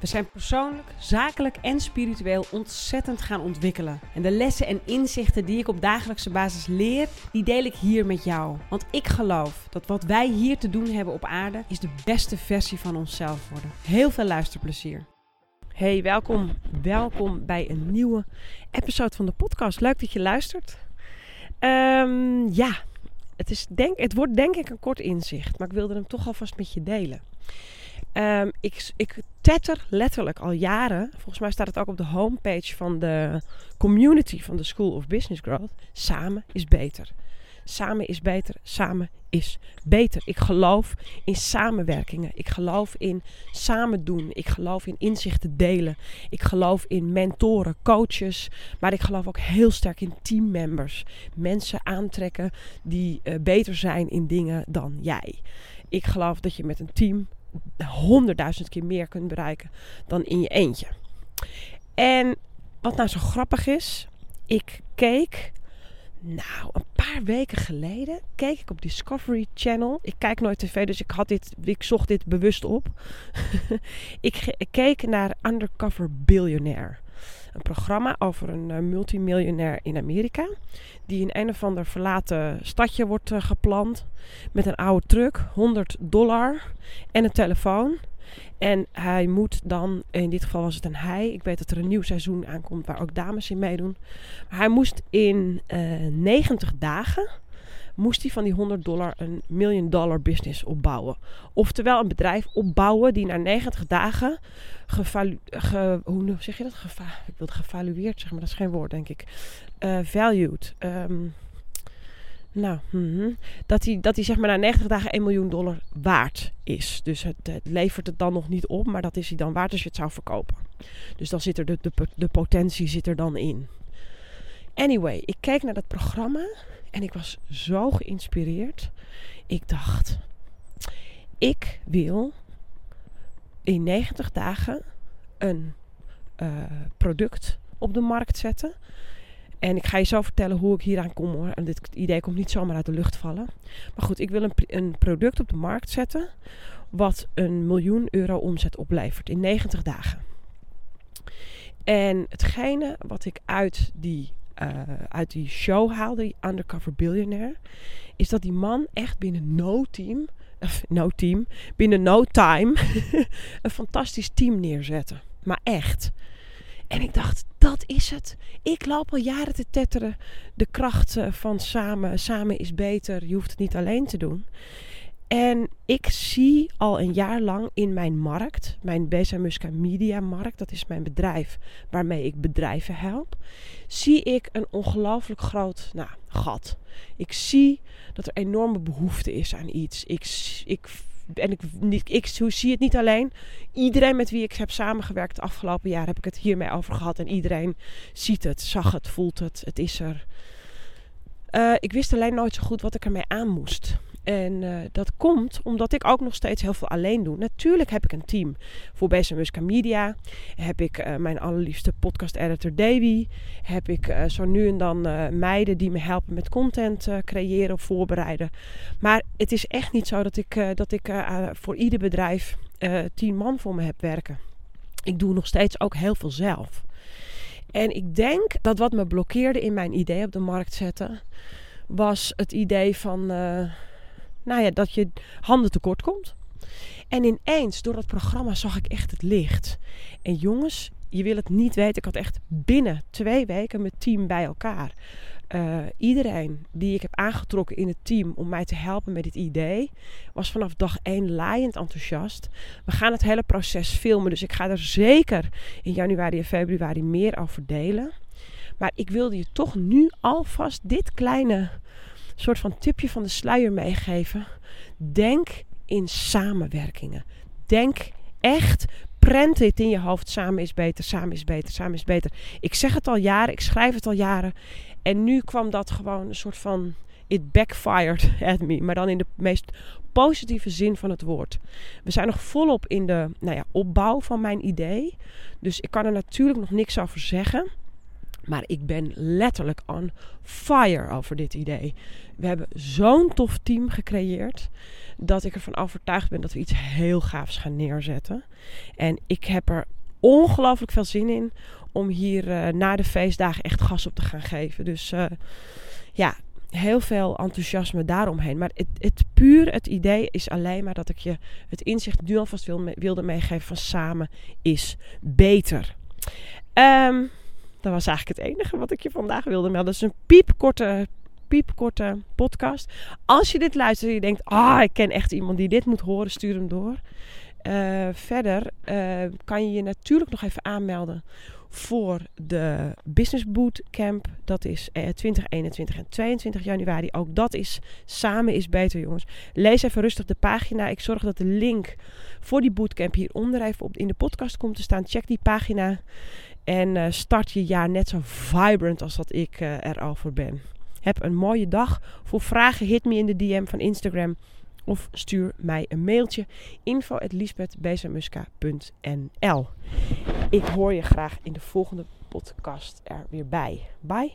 We zijn persoonlijk, zakelijk en spiritueel ontzettend gaan ontwikkelen. En de lessen en inzichten die ik op dagelijkse basis leer, die deel ik hier met jou. Want ik geloof dat wat wij hier te doen hebben op aarde, is de beste versie van onszelf worden. Heel veel luisterplezier. Hey, welkom. Welkom bij een nieuwe episode van de podcast. Leuk dat je luistert. Ehm, ja, het, is denk, het wordt denk ik een kort inzicht, maar ik wilde hem toch alvast met je delen. Um, ik, ik tetter letterlijk al jaren. Volgens mij staat het ook op de homepage van de community van de School of Business Growth. Samen is beter. Samen is beter. Samen is beter. Ik geloof in samenwerkingen. Ik geloof in samen doen. Ik geloof in inzichten delen. Ik geloof in mentoren, coaches. Maar ik geloof ook heel sterk in teammembers. Mensen aantrekken die uh, beter zijn in dingen dan jij. Ik geloof dat je met een team honderdduizend keer meer kunt bereiken dan in je eentje. En wat nou zo grappig is, ik keek, nou, een paar weken geleden keek ik op Discovery Channel. Ik kijk nooit tv, dus ik, had dit, ik zocht dit bewust op. ik, keek naar Undercover Billionaire een programma over een uh, multimiljonair in Amerika. Die in een of ander verlaten stadje wordt uh, gepland. Met een oude truck, 100 dollar en een telefoon. En hij moet dan, in dit geval was het een hij. Ik weet dat er een nieuw seizoen aankomt waar ook dames in meedoen. Maar hij moest in uh, 90 dagen moest hij van die 100 dollar een million dollar business opbouwen. Oftewel een bedrijf opbouwen die na 90 dagen gevalu ge, hoe zeg je dat? Geva ik wil gevalueerd zeggen, maar dat is geen woord denk ik. Uh, valued. Um, nou, -hmm. dat hij dat zeg maar na 90 dagen 1 miljoen dollar waard is. Dus het, het, levert het dan nog niet op, maar dat is hij dan waard als je het zou verkopen. Dus dan zit er de, de, de potentie zit er dan in. Anyway, ik keek naar dat programma en ik was zo geïnspireerd. Ik dacht, ik wil in 90 dagen een uh, product op de markt zetten. En ik ga je zo vertellen hoe ik hieraan kom hoor. En dit idee komt niet zomaar uit de lucht vallen. Maar goed, ik wil een, een product op de markt zetten. Wat een miljoen euro omzet oplevert in 90 dagen. En hetgene wat ik uit die uh, uit die show haalde, die Undercover Billionaire, is dat die man echt binnen no team, of no team, binnen no time, een fantastisch team neerzette. Maar echt. En ik dacht, dat is het. Ik loop al jaren te tetteren. De kracht van samen, samen is beter. Je hoeft het niet alleen te doen. En ik zie al een jaar lang in mijn markt, mijn Bezamuska Media Markt, dat is mijn bedrijf waarmee ik bedrijven help, zie ik een ongelooflijk groot nou, gat. Ik zie dat er enorme behoefte is aan iets. Ik, ik, en ik, ik, ik zie het niet alleen. Iedereen met wie ik heb samengewerkt de afgelopen jaar heb ik het hiermee over gehad. En iedereen ziet het, zag het, voelt het, het is er. Uh, ik wist alleen nooit zo goed wat ik ermee aan moest. En uh, dat komt omdat ik ook nog steeds heel veel alleen doe. Natuurlijk heb ik een team. Voor Bezamuska Media heb ik uh, mijn allerliefste podcast-editor Davy. Heb ik uh, zo nu en dan meiden die me helpen met content creëren of voorbereiden. Maar het is echt niet zo dat ik, dat ik voor ieder bedrijf tien man voor me heb werken. Ik doe nog steeds ook heel veel zelf. En ik denk dat wat me blokkeerde in mijn idee op de markt zetten... was het idee van nou ja, dat je handen tekort komt. En ineens, door dat programma, zag ik echt het licht. En jongens, je wil het niet weten. Ik had echt binnen twee weken mijn team bij elkaar. Uh, iedereen die ik heb aangetrokken in het team om mij te helpen met dit idee, was vanaf dag één laaiend enthousiast. We gaan het hele proces filmen, dus ik ga er zeker in januari en februari meer over delen. Maar ik wilde je toch nu alvast dit kleine soort van tipje van de sluier meegeven. Denk in samenwerkingen. Denk echt, prent dit in je hoofd. Samen is beter, samen is beter, samen is beter. Ik zeg het al jaren, ik schrijf het al jaren. En nu kwam dat gewoon een soort van it backfired at me. Maar dan in de meest positieve zin van het woord. We zijn nog volop in de nou ja, opbouw van mijn idee. Dus ik kan er natuurlijk nog niks over zeggen. Maar ik ben letterlijk on fire over dit idee. We hebben zo'n tof team gecreëerd. Dat ik ervan overtuigd ben dat we iets heel gaafs gaan neerzetten. En ik heb er ongelooflijk veel zin in om hier uh, na de feestdagen echt gas op te gaan geven. Dus uh, ja, heel veel enthousiasme daaromheen. Maar het, het puur het idee is alleen maar dat ik je het inzicht nu alvast wil, wilde meegeven van samen is beter. Um, dat was eigenlijk het enige wat ik je vandaag wilde melden. Is een piepkorte, piepkorte podcast. Als je dit luistert en je denkt, ah, ik ken echt iemand die dit moet horen, stuur hem door. Uh, verder uh, kan je je natuurlijk nog even aanmelden voor de Business Bootcamp. Dat is eh, 20, 21 en 22 januari. Ook dat is samen is beter, jongens. Lees even rustig de pagina. Ik zorg dat de link voor die bootcamp hieronder even op in de podcast komt te staan. Check die pagina. En uh, start je jaar net zo vibrant als dat ik uh, er al voor ben. Heb een mooie dag. Voor vragen hit me in de DM van Instagram. Of stuur mij een mailtje. info Ik hoor je graag in de volgende podcast er weer bij. Bye.